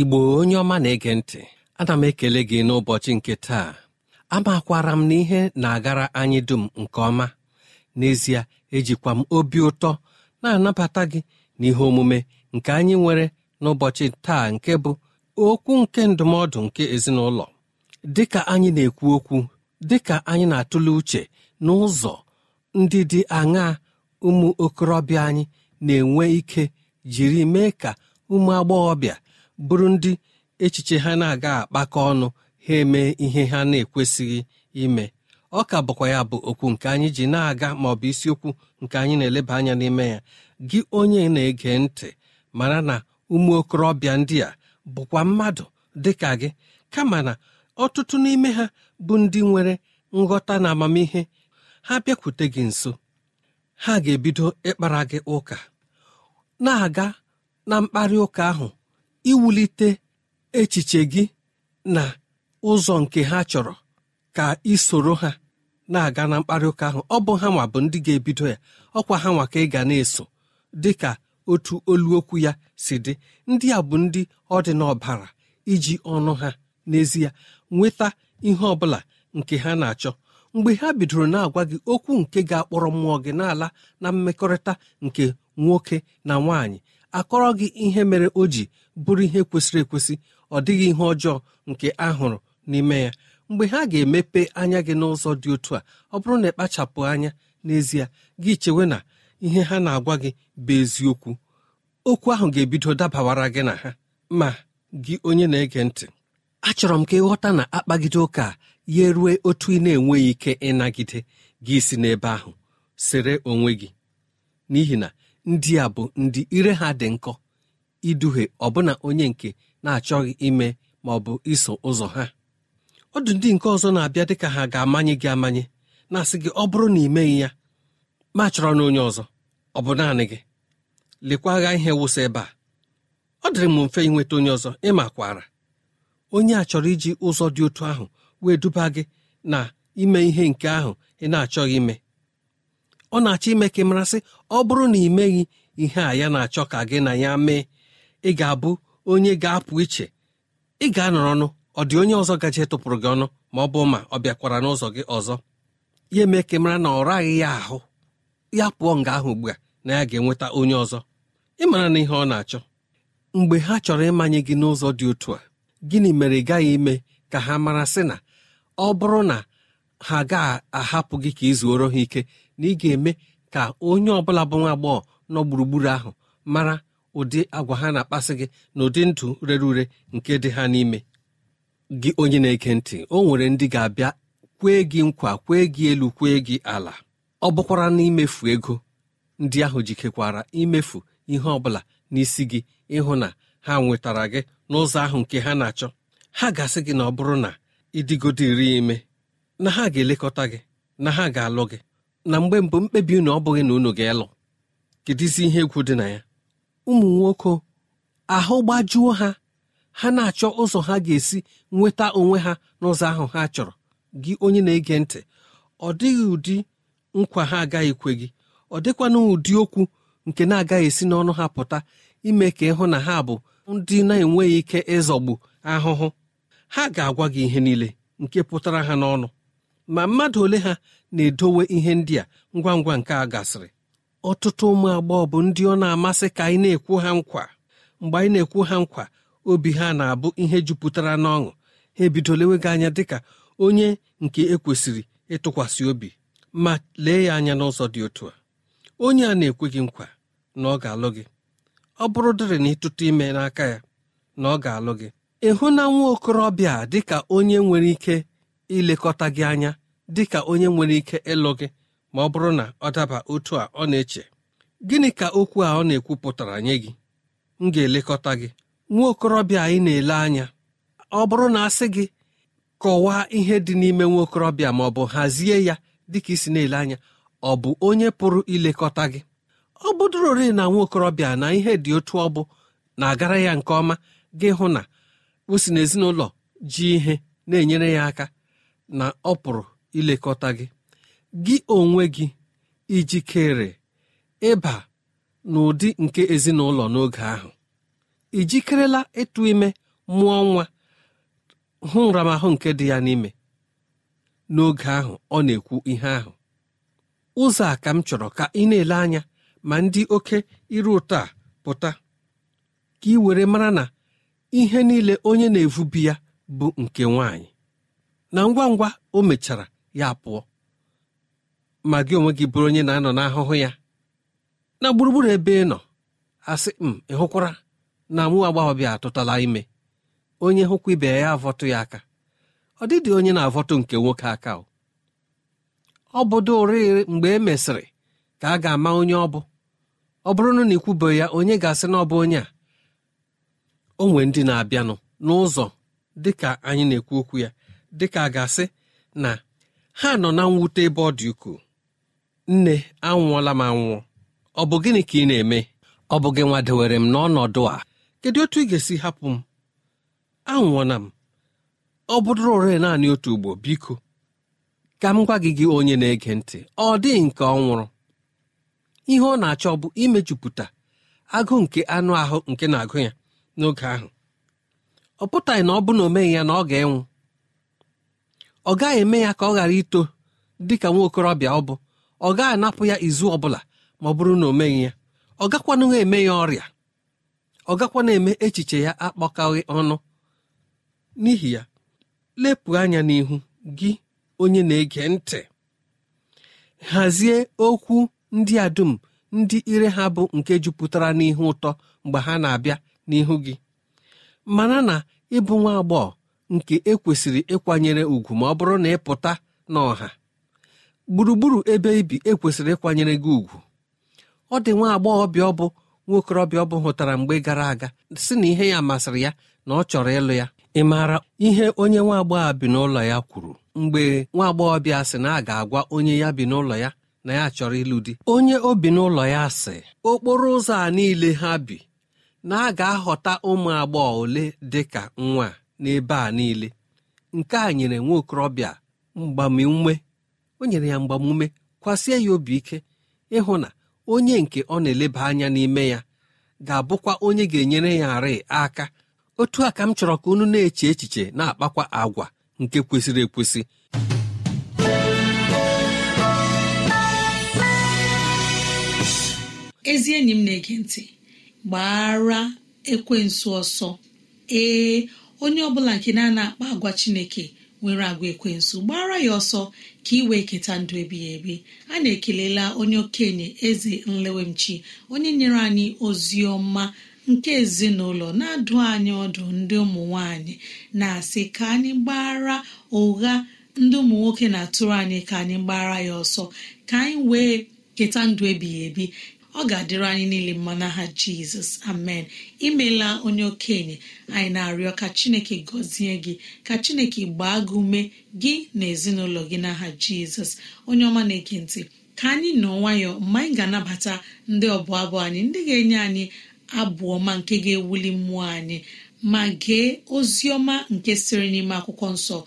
Igbo onye ọma na-ege ntị ana m ekele gị n'ụbọchị nke taa. Amakwara m na na-agara anyị dum nke ọma. N'ezie ejikwa m obi ụtọ na-anabata gị n'ihe omume nke anyị nwere n'ụbọchị taa nke bụ okwu nke ndụmọdụ nke ezinụlọ. Dịka anyị na-ekwu okwu dịka anyị na-atụle uche n'ụzọ ndị dị aṅaa ụmụ okorobịa anyị na-enwe ike jiri mee ka ụmụ agbọghọbịa bụrụ ndị echiche ha na-aga akpakọ ọnụ ha eme ihe ha na-ekwesịghị ime. Ọ ka bụkwa ya bụ okwu nke anyị ji na-aga ma ọ bụ isiokwu nke anyị na-eleba anya n'ime ya. Gị onye na-ege ntị mara na ụmụ okorobịa ndị a bụkwa mmadụ dị ka gị. Kama na ọtụtụ n'ime ha bụ ndị nwere nghọta na amamihe ha bịakwute gị nso. Ha ga-ebido ịkpara gị ụka na-aga na mkparị ụka ahụ iwulite echiche gị na ụzọ nke ha chọrọ ka isoro ha na-aga na mkparị ụka ahụ. Ọ bụ ha nwa bụ ndị ga-ebido ya. Ọkwa ha nwa ka ị ga na-eso dị ka otu olu okwu ya si dị. Ndị a bụ ndị ọ dị n'ọbara iji ọnụ ha n'ezie nweta ihe ọ bụla nke ha na-achọ. Mgbe ha bidoro na-agwa gị okwu nke ga-akpọrọ mmụọ gị n'ala na mmekọrịta nke nwoke na nwaanyị akọrọ gị ihe mere o ji bụrụ ihe kwesịrị ekwesị ọ dịghị ihe ọjọọ nke a hụrụ n'ime ya. Mgbe ha ga-emepe anya gị n'ụzọ dị otu a ọ bụrụ na ịkpachapụ anya n'ezie gị chewe na ihe ha na-agwa gị bụ eziokwu. Okwu ahụ ga-ebido dabawara gị na ha. Ma gị onye na-ege ntị achọrọ m ka ịghọta na akpagide ụka ya erue otu ị na-enweghị ike ịnagide gị si n'ebe ahụ sere onwe gị. N'ihi na ndị a bụ ndị ire ha dị nkọ iduhie ọbụna onye nke na-achọghị ime ma ọ bụ iso ụzọ ha. Ọdụ ndị nke ọzọ na-abịa dịka ha ga-amanye gị amanye na-asị gị ọ bụrụ na ị meghị ya ma chọrọ na onye ọzọ ọ bụ naanị gị. Lekwa agha ihe wụsa ebe a. Ọ dịrị m mfe inweta onye ọzọ ịmakwara onye a chọrọ iji ụzọ dị otu ahụ wee duba gị na ime ihe nke ahụ ị na-achọghị ime. Ọ na-achọ ime ka ị marasị ọ bụrụ na ị meghị ihe a ya na-achọ ka gị na ya mee. Ị ga-abụ onye ga-apụ iche. Ị ga-anọrọ ọnụ. Ọ dị onye ọzọ gaje tụpụrụ gị ọnụ ma ọ bụ ma ọ bịakwara n'ụzọ gị ọzọ. Ya eme ka ị mara na ọ raghị ya ahụ. Ya pụọ nga ahụ ugbu a na ya ga-enweta onye ọzọ. Ịmara na ihe ọ na-achọ. Mgbe ha chọrọ ịmanye gị n'ụzọ dị otu a gịnị mere ị gaghị ime ka ha mara sị na ọ bụrụ na ha ga-ahapụ gị ka ị zuoro ha ike na ị ga-eme ka onye ọbụla bụ nwa agbọghọ nọ gburugburu ahụ mara ụdị agwa ha na-akpasị gị na ụdị ndụ rere ure nke dị ha n'ime. Gị onye na-ege ntị o nwere ndị ga-abịa kwee gị nkwa kwee gị elu kwee gị ala. Ọ bụkwara n'imefu ego ndị ahụ jikekwara imefu ihe ọ bụla n'isi gị ịhụ na ha nwetara gị n'ụzọ ahụ nke ha na-achọ. Ha ga-asị gị na ọ bụrụ na ịdịgodo iri ime na ha ga-elekọta gị na ha ga-alụ gị. Na mgbe mbụ mkpebi unu ọ bụghị na unu ga-elụ kedụzi ihe egwu dị na ya. Ụmụ nwoke ahụ gbajuo ha. Ha na-achọ ụzọ ha ga-esi nweta onwe ha n'ụzọ ahụ ha chọrọ. Gị onye na-ege ntị ọ dịghị ụdị nkwa ha agaghị kwe gị. Ọ dịkwana ụdị okwu nke na-agaghị esi n'ọnụ ha pụta ime ka ịhụ na ha bụ ndị na-enweghị ike ịzọgbu ahụhụ. Ha ga-agwa gị ihe niile nke pụtara ha n'ọnụ. Ma mmadụ ole ha na-edowe ihe ndị a ngwa ngwa nke a gasịrị? Ọtụtụ ụmụ agbọghọ bụ ndị ọ na-amasị ka anyị na-ekwu ha nkwa. Mgbe anyị na-ekwu ha nkwa obi ha na-abụ ihe jupụtara n'ọṅụ. Ha ebidolewe gị anya dịka onye nke ekwesịrị ịtụkwasị obi. Ma lee ya anya n'ụzọ dị otu a. Onye a na-ekwe gị nkwa na ọ ga-alụ gị. Ọ bụrụ dịrị na ịtụtụ ime n'aka ya na ọ ga-alụ gị. Ịhụ na nwa okorobịa dịka onye nwere ike ilekọta gị anya dịka onye nwere ike ịlụ gị ma ọ bụrụ na ọ daba otu a ọ na-eche. Gịnị ka okwu a ọ na-ekwupụtara nye gị? M ga-elekọta gị. Nwa okorobịa anyị na-ele anya. Ọ bụrụ na asị gị kọwaa ihe dị n'ime nwa okorobịa ma ọ bụ hazie ya dịka isi na-ele anya ọ bụ onye pụrụ ilekọta gị? Ọ bụdụrori na nwa okorobịa na ihe dị otu ọ bụ na-agara ya nke ọma gị hụ na o si n'ezinụlọ ji ihe na-enyere ya aka na ọ pụrụ ilekọta gị. Gị onwe gị ijikere ịba n'ụdị nke ezinụlọ n'oge ahụ. Ijikerela ịtụ ime mụọ nwa hụ nramahụ nke dị ya n'ime. N'oge ahụ ọ na-ekwu ihe ahụ. Ụzọ a ka m chọrọ ka ị na-ele anya ma ndị oke iru ụtọ a pụta. Ka ị were mara na ihe niile onye na-evubi ya bụ nke nwanyị na ngwa ngwa o mechara ya pụọ. Ma gị onwe gị bụrụ onye na-anọ n'ahụhụ ya. Na gburugburu ebe ị nọ asị m ị hụkwara na mụ agbọghọbịa atụtala ime. Onye hụkwa ibe ya avọtụ ya aka. Ọ dịdị onye na-avọtụ nke nwoke aka ọ bụdo ụrịrị mgbe e mesịrị ka a ga-ama onye ọ bụ. Ọ bụrụ na ikwubeghị ya onye ga-asị na ọ bụ onye a? O nwee ndị na-abịanụ n'ụzọ dịka anyị na-ekwu okwu ya. Dịka a ga-asị na ha nọ na mwute ebe ọ dị ukwuu. Nne anwụọla m anwụọ ọ bụ gịnị ka ị na-eme? Ọ bụ gị nwa dewere m n'ọnọdụ a. Kedu otu ị ga-esi hapụ m? Anwụọna m. Ọ bụdụrụ ore naanị otu ugbo biko ka m gwa gị gị onye na-ege ntị. Ọ dịghị nke ọ nwụrụ ihe ọ na-achọ bụ imejupụta agụ nke anụ ahụ nke na-agụ ya n'oge ahụ. Ọ pụtaghị na ọ bụ na o ya na ọ ga-enwu. Ọ gaghị eme ya ka ọ ghara ito dị ka nwa okorobịa ọ bụ. Ọ gaghị anapụ ya izu ọ bụla ma ọ bụrụ na o meghị ya. Ọ gakwanụ eme ya ọrịa. Ọ gakwana eme echiche ya akpọkaghị ọnụ. N'ihi ya lepụ anya n'ihu gị onye na-ege ntị. Hazie okwu ndị a dum ndị ire ha bụ nke jupụtara n'ihu ụtọ mgbe ha na-abịa n'ihu gị. Mana na ịbụ nwa agbọghọ nke ekwesịrị ịkwanyere ùgwù ma ọ bụrụ na ị pụta n'ọha. Gburugburu ebe ibi ekwesịrị ịkwanyere gị ùgwù. Ọ dị nwa agbọghọbịa ọ bụ nwa okorobịa ọ hụtara mgbe gara aga si na ihe ya masịrị ya na ọ chọrọ ịlụ ya. Ị maara ihe onye nwa agbọghọ bi n'ụlọ ya kwuru? Mgbe nwa agbọghọbịa sị na a ga-agwa onye ya bi n'ụlọ ya na ya chọrọ ịlụ di. Onye o bi n'ụlọ ya sị okporo ụzọ a niile ha bi na a ga-ahọta ụmụ agbọghọ ole dị ka nwa n'ebe a niile. Nke a nyere nwa okorobịa mgbamume. O nyere ya mgbamume kwasie ya obi ike. Ịhụ na onye nke ọ na-eleba anya n'ime ya ga-abụkwa onye ga-enyere ya arị aka. Otu a ka m chọrọ ka unu na-eche echiche na-akpakwa agwa nke kwesịrị ekwesị. Ezi enyi m na-ege ntị gbara ekwensu ọsọ. Ee onye ọbụla nke na-ana akpa agwa chineke nwere agwa ekwensu gbara ya ọsọ ka ị wee keta ndụ ebighị ebi. A na-ekelela onye okenye eze nlewemchi onye nyere anyị ozi ọma nke ezinụlọ na-adụ anyị ọdụ ndị ụmụ nwanyị na-asị ka anyị gbara ụgha ndị ụmụ nwoke na-atụrụ anyị ka anyị gbara ya ọsọ ka anyị wee keta ndụ ebighị ebi. Ọ ga-adịrị anyị niile mma n'aha jizọs. Amen. Imela onye okenye anyị na-arịọ ka chineke gọzie gị ka chineke gbaa gị ume gị na ezinụlọ gị n'aha jizọs. Onye ọma na-ege ntị ka anyị nọ nwayọọ mgbe anyị ga-anabata ndị ọbụ abụ anyị ndị ga-enye anyị abụ ọma nke ga-ewuli mmụọ anyị. Ma gee ozi ọma nke siri n'ime akwụkwọ nsọ.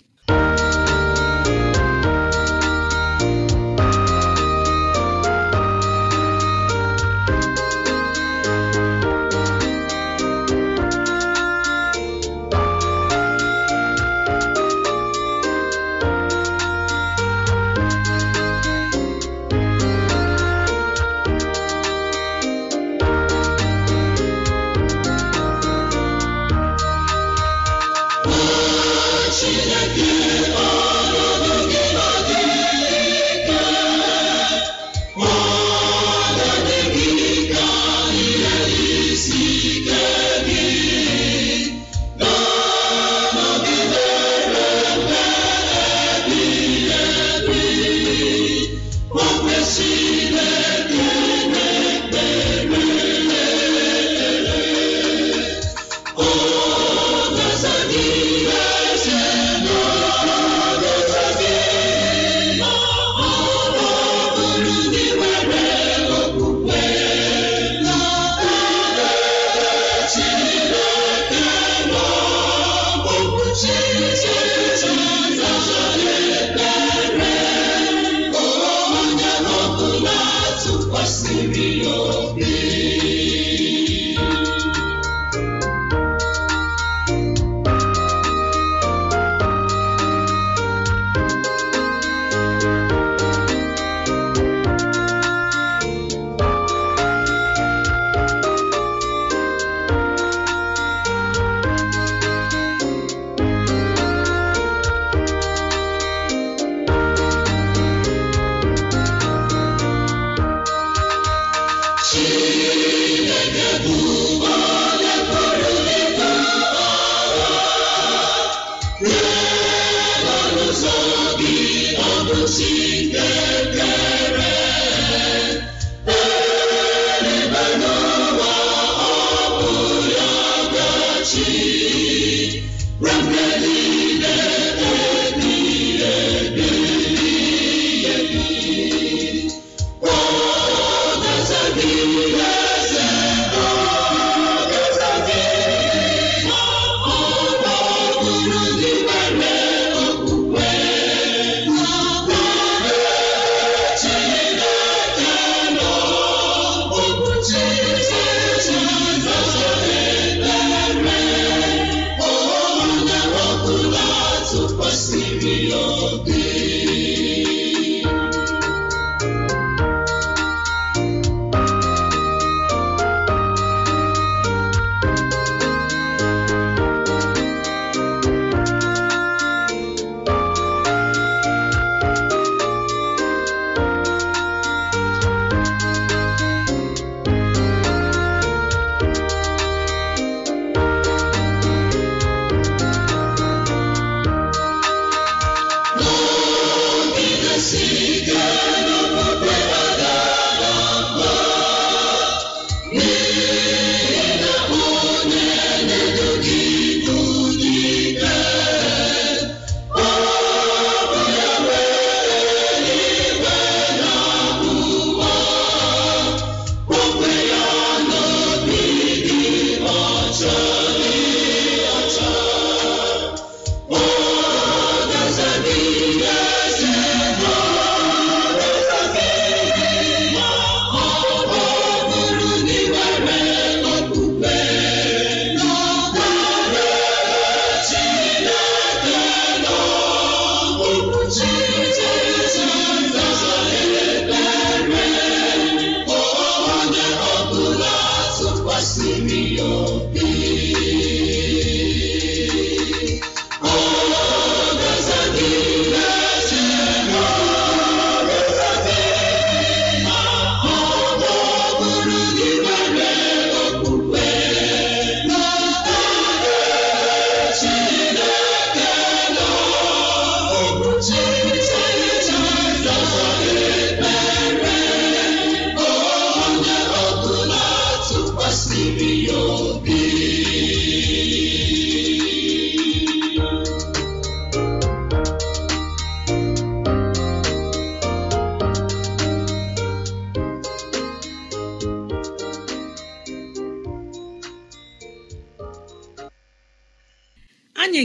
Cosine.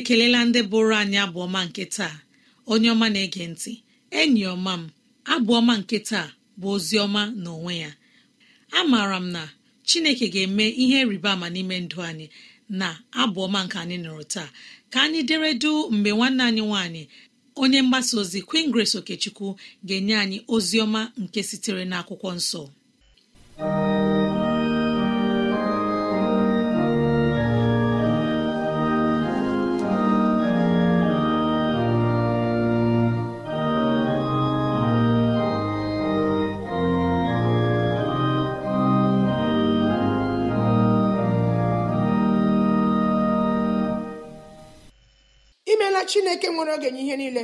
Ekelela ndị bụrụ anyị abụọma nke taa. Onye ọma na-ege ntị enyi ọma m abụọma nke taa bụ ozi ọma n'onwe ya. Amaara m na chineke ga-eme ihe rịba ama n'ime ndụ anyị na abụọma nke anyị nụrụ taa. Ka anyị deredu mgbe nwanne anyị nwanyị onye mgbasa ozi Queen Grace Okechukwu ga-enye anyị ozi ọma nke sitere n'akwụkwọ nsọ. Chineke nwere oge nye ihe niile.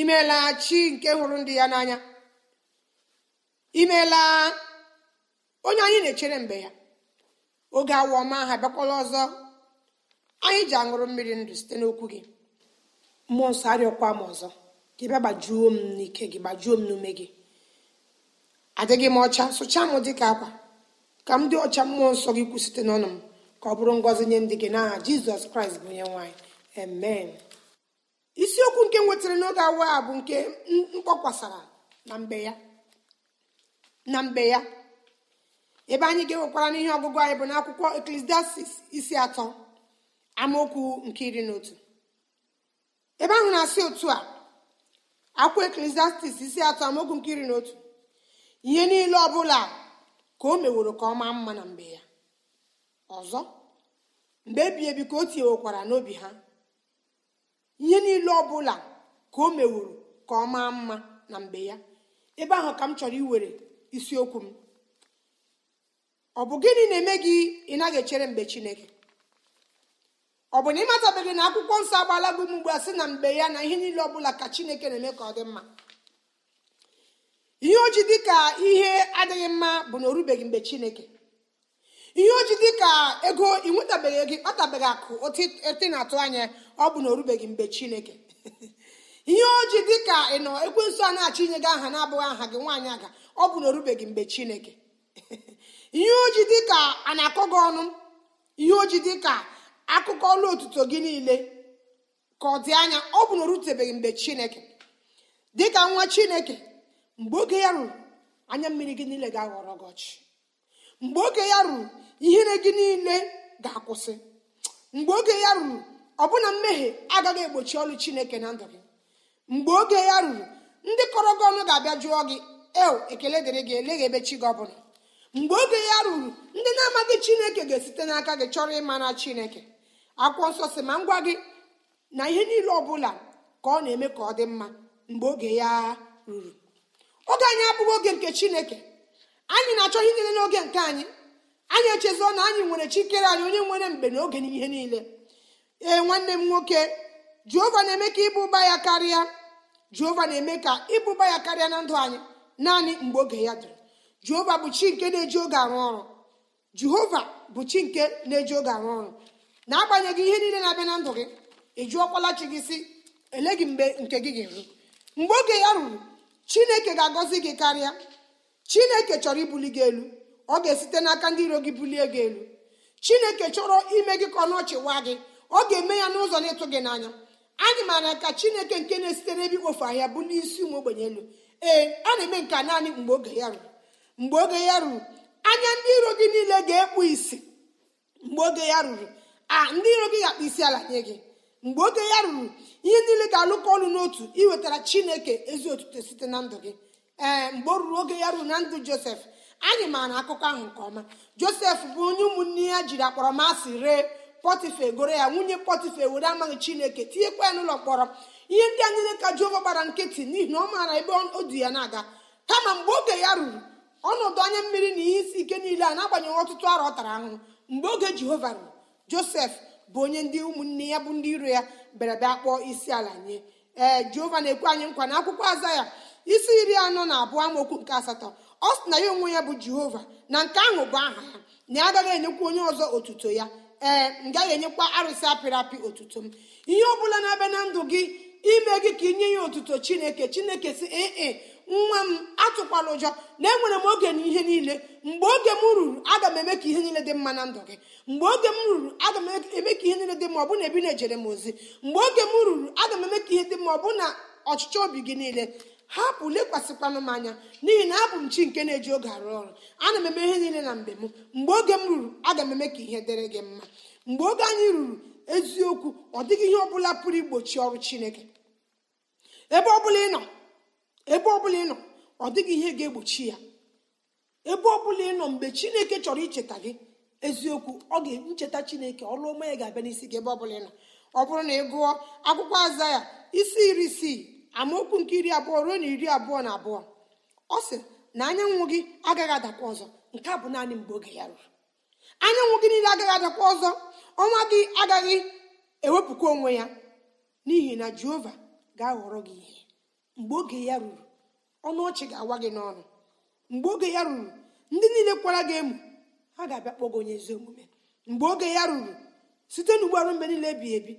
Imeela chi nke hụrụ ndị ya n'anya. Imeela onye anyị na-echere mgbe ya. Oge awa ọma ha bịakwala ọzọ. Anyị ji aṅụrụ mmiri ndụ site n'okwu gị. Mmụọ nsọ arịọkwa m ọzọ. Gị bịa gbajuo m n'ike gị gbajuo m n'ume gị. Adịghị m ọcha sụchaa m dịka akwa. Ka m dị ọcha mmụọ nsọ gị kwu site n'ọnụ m. Ka ọ bụrụ ngọzi nye ndị gị n'aha jizọs kraịst bụ onye nwaanyị amen. Isiokwu nke nwetara n'oge awa a bụ nke mkpọkwasara na mgbe ya. Na mgbe ya. Ebe anyị ga-enwekwara n'ihe ọgụgụ anyị bụ n'akwụkwọ eklesiastis isi atọ amaokwu nke iri na ebe ahụ na-asị otu a akwụkwọ eklesiastis isi atọ amaokwu nke iri na otu. Ihe niile ọ bụla ka o meworo ka ọ maa mma na mgbe ya. Ọzọ mgbe ebi ebi ka o tinyewekwara n'obi ha ihe niile ọ bụla ka o meworo ka ọ maa mma na mgbe ya. Ebe ahụ ka m chọrọ iwere isiokwu m. Ọ bụ gịnị na-eme gị ị naghị echere mgbe chineke? Ọ bụ na ị matabeghị na akwụkwọ nsọ agbaala gị ugbu a sị na mgbe ya na ihe niile ọ bụla ka chineke na-eme ka ọ dị mma? Ihe oji dị ka ihe adịghị mma bụ na orubeghị mgbe chineke. Ihe oji dị ka ego ị ego ịkpatabeghị akụ otu na-atụ anya ọ bụ na orubeghị mgbe chineke. Ihe oji dị ka ị nọ ekwensu a na-achọ inye gị aha na-abụghị aha gị nwaanyị aga ọ bụ na orubeghị mgbe chineke. Ihe oji dị ka a na-akọ gị ọnụ ihe oji dị ka akụkọ ọlụ otuto gị niile ka ọ dị anya ọ bụ na orutebeghị mgbe chineke. Dị ka nwa chineke mgbe oge ya ruru anya mmiri gị niile ga-aghọrọ gị ọchị. Mgbe oge ya ruru ihere gị niile ga-akwụsị. Mgbe oge ya ruru ọbụna mmehie agaghị egbochi ọlụ chineke na ndụ gị. Mgbe oge ya ruru ndị kọrọ gị ọnụ ga-abịa jụọ gị eo ekele dịrị gị eleghị ebe chi gị ọbụla mgbe oge ya ruru ndị na-amaghị chineke ga-esite n'aka gị chọrọ ịmara chineke. Akwụkwọ nsọ si ma ngwa gị na ihe niile ọ bụla ka ọ na-eme ka ọ dị mma. Mgbe oge ya ruru oge anyị abụghị oge nke chineke. Anyị na-achọ ihe niile n'oge nke anyị. Anyị echezọ na anyị nwere chikere anyị onye nwere mgbe na oge n'ihe niile. Ee nwanne m nwoke jehova na-eme ka ịba ụba ya karịa. Jehova na-eme ka ịba ụba ya karịa na ndụ anyị naanị mgbe oge ya dịrị jehova bụ chi nke na-eji oge arụ ọrụ. Jehova bụ chi nke na-eji oge arụ ọrụ. Na-agbanyeghị ihe niile na-abịa na ndụ gị ịjụọkwala chi gị si ele gị mgbe nke gị ga-eru? Mgbe oge ya ruru chineke ga-agọzi gị karịa. Chineke chọrọ ibuli gị elu. Ọ ga-esite n'aka ndị iro gị bulie gị elu. Chineke chọrọ ime gị ka ọ nọchịwa gị. Ọ ga-eme ya n'ụzọ na-ịtụ gị n'anya. Anyị maara ka chineke nke na-esite n'ebe ikpofu ahịa bụ n'isi ụmụ ogbenye elu. Ee a na-eme nke naanị mgbe oge ya ruru. Mgbe oge ya ruru anya ndị iro gị niile ga-ekpu isi. Mgbe oge ya ruru a ndị iro gị ga-akpa isi ala nye gị. Mgbe oge ya ruru ihe niile ga-alụkọ ọlụ n'otu iwetara chineke ezi otuto site na ndụ gị. Ee mgbe o ruru oge ya ruru na ndụ josef anyị maara akụkọ ahụ nke ọma. Josef bụ onye ụmụnne ya jiri akpọrọmasị ree pọtifa egoro ya nwunye pọtifa were amaghị chineke tinyekwa ya n'ụlọ mkpọrọ. Ihe ndị a niile ka jehova gbara nkịtị n'ihi na ọ maara ebe o du ya na-aga. Kama mgbe oge ya ruru ọnọdụ anya mmiri na ihe isi ike niile a na-agbanyeghị ọtụtụ arọ ọ tara ahụhụ. Mgbe oge jehova ruru josef bụ onye ndị ụmụnne ya bụ ndị iro ya bịara bịa kpọọ isi ala nye. Ee jehova na-ekwe anyị nkwa na akwụkwọ aza ya isi iri anọ na abụọ amaokwu nke asatọ. Ọ sị na ya onwe ya bụ jehova na nke ahụ bụ aha ya na ya agaghị enyekwa onye ọzọ otuto ya. Ee m gaghị enyekwa arụsị apịrị apị otuto m. Ihe ọ bụla na-abịa na ndụ gị ime gị ka inye ya otuto chineke. Chineke si ee nwa m atụkwala ụjọ. Na enwere m oge na ihe niile. Mgbe oge m ruru aga m eme ka ihe niile dị mma na ndụ gị. Mgbe oge m ruru aga m eme ka ihe niile dị mma ọ bụ na ebi na-ejere m ozi. Mgbe oge m ruru aga m eme ka ihe dị mma ọ bụ na ọchịchọ obi gị niile. Hapụ lekwasịkwanụ m anya n'ihi na abụ m chi nke na-eji oge arụ ọrụ. Ana m eme ihe niile na mgbe m. Mgbe oge m ruru aga m eme ka ihe dịrị gị mma. Mgbe oge anyị ruru eziokwu ọ dịghị ihe ọbụla pụrụ igbochi ọrụ chineke. Ebe ọbụla ị nọ ebe ọbụla ị nọ ọ dịghị ihe ga-egbochi ya. Ebe ọbụla ị nọ mgbe chineke chọrọ icheta gị eziokwu ọ ga-ncheta chineke ọrụ ọma ya ga-abịa n'isi gị ebe ọbụla ị nọ. Ọ bụrụ na ị gụọ akwụkwọ aza ya isi iri isii amaokwu nke iri abụọ ruo na iri abụọ na abụọ. Ọ sị na anyanwụ gị agaghị adakwa ọzọ. Nke a bụ naanị mgbe oge ya ruru. Anyanwụ gị niile agaghị adakwa ọzọ. Ọnwa gị agaghị ewepụkwa onwe ya. N'ihi na jehova ga-aghọrọ gị ihe. Mgbe oge ya ruru ọnụ ọchị ga-awa gị n'ọnụ. Mgbe oge ya ruru ndị niile kwara gị emu ha ga-abịa kpọgo onye ezi omume. Mgbe oge ya ruru site n'ugbo ọrụ mgbe niile ebi ebi.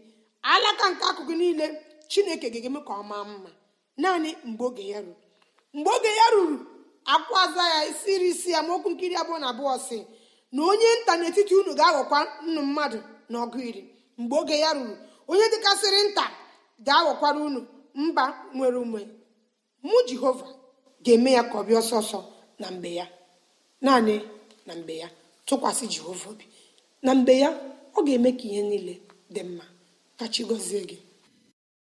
Alaka nke akụkụ niile chineke ga-eme ka ọ maa mma. Naanị mgbe oge ya ruru. Mgbe oge ya ruru akwụkwọ aza ya isi iri isi ya okwu nkiri abụọ na abụọ si na onye nta n'etiti unu ga-aghọkwa nnu mmadụ na ọgụ iri. Mgbe oge ya ruru onye dịkasịrị nta ga-aghọkwara unu. Mba nwere ume. Mụ jehova ga-eme ya ka ọ bịa ọsọ na mgbe ya. Naanị na mgbe ya. Tụkwasị jehova obi. Na mgbe ya ọ ga-eme ka ihe niile dị mma. Ka chi gọzie gị.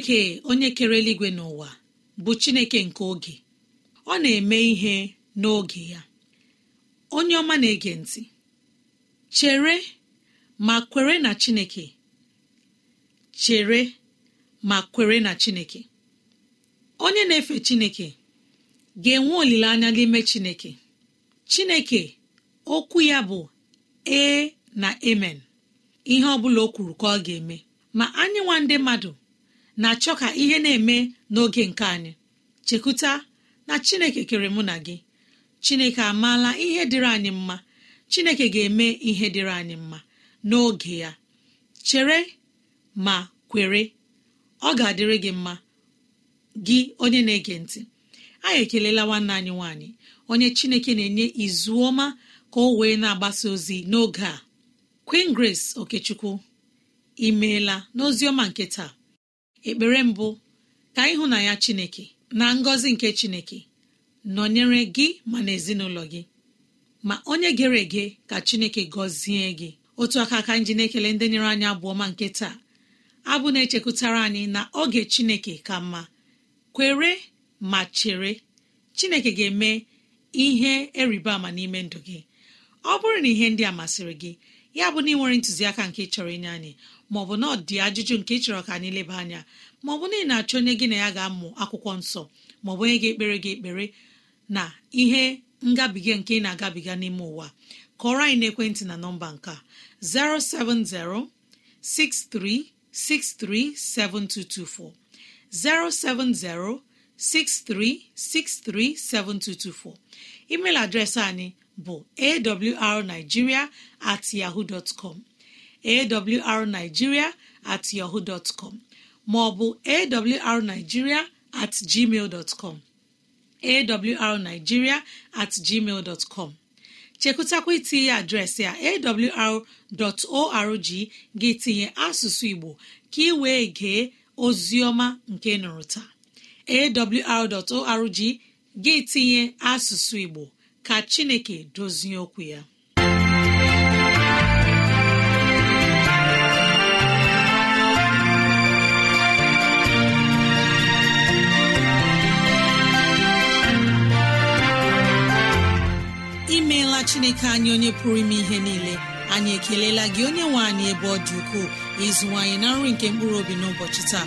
chineke onye kere eluigwe n'ụwa bụ chineke nke oge. Ọ na-eme ihe n'oge ya. Onye ọma na-ege ntị. Chere ma kwere na chineke. Chere ma kwere na chineke. Onye na-efe chineke ga-enwe olileanya n'ime chineke. Chineke okwu ya bụ ee na amen. Ihe ọ bụla o kwuru ka ọ ga-eme. Ma anyị nwa ndị mmadụ na-achọ ka ihe na-eme n'oge nke anyị. Chekwuta na chineke kere mụ na gị. Chineke amaala ihe dịrị anyị mma. Chineke ga-eme ihe dịrị anyị mma n'oge ya. Chere ma kwere ọ ga-adịrị gị mma. Gị onye na-ege ntị anyị ekelela nwanne anyị nwanyị onye chineke na-enye izu ọma ka o wee na-agbasa ozi n'oge a. Queen Grace Okechukwu imeela n'oziọma nke taa. Ekpere mbụ ka ịhụnanya Chineke na ngọzi nke Chineke nọnyere gị ma na ezinụlọ gị. Ma onye gere ege ka Chineke gọzie gị. Otu aka aka nji na-ekele ndị nyere anyị abụọ ma nke taa. Abụ na-echekwutara anyị na oge Chineke ka mma. Kwere ma chere Chineke ga-eme ihe eriba ama n'ime ndụ gị. Ọ bụrụ na ihe ndị a masịrị gị ya bụ na ị nwere ntụziaka nke chọrọ inye anyị maọbụ na dị ajụjụ nke chọrọ ka anyị leba anya maọbụ na ị na-achọ onye gị na ya ga-amụ akwụkwọ nsọ maọbụ onye ga-ekpere gị ekpere na ihe ngabiga nke ị na-agabiga n'ime ụwa kọrọ anyị n'ekwentị na nọmba nke a 070 63637224 070 63637224 email adreesị anyị bụ awrnigeria at yahoo dot com awrnigeria at yahoo dot com maọbụ awrnigeria at gmail dot com awrnigeria at gmail dot com. Chekụtakwa itinye adreesị a awr.org gị tinye asụsụ igbo ka ị wee gee oziọma nke nụrụ taa. Awr.org gị tinye asụsụ igbo. Ka chineke dozie okwu ya. Imeela chineke anyị onye pụrụ ime ihe niile. Anyị ekelela gị onye nwe anyị ebe ọ dị ukwuu. Ịzụwanyị na nri nke mkpụrụ obi n'ụbọchị taa.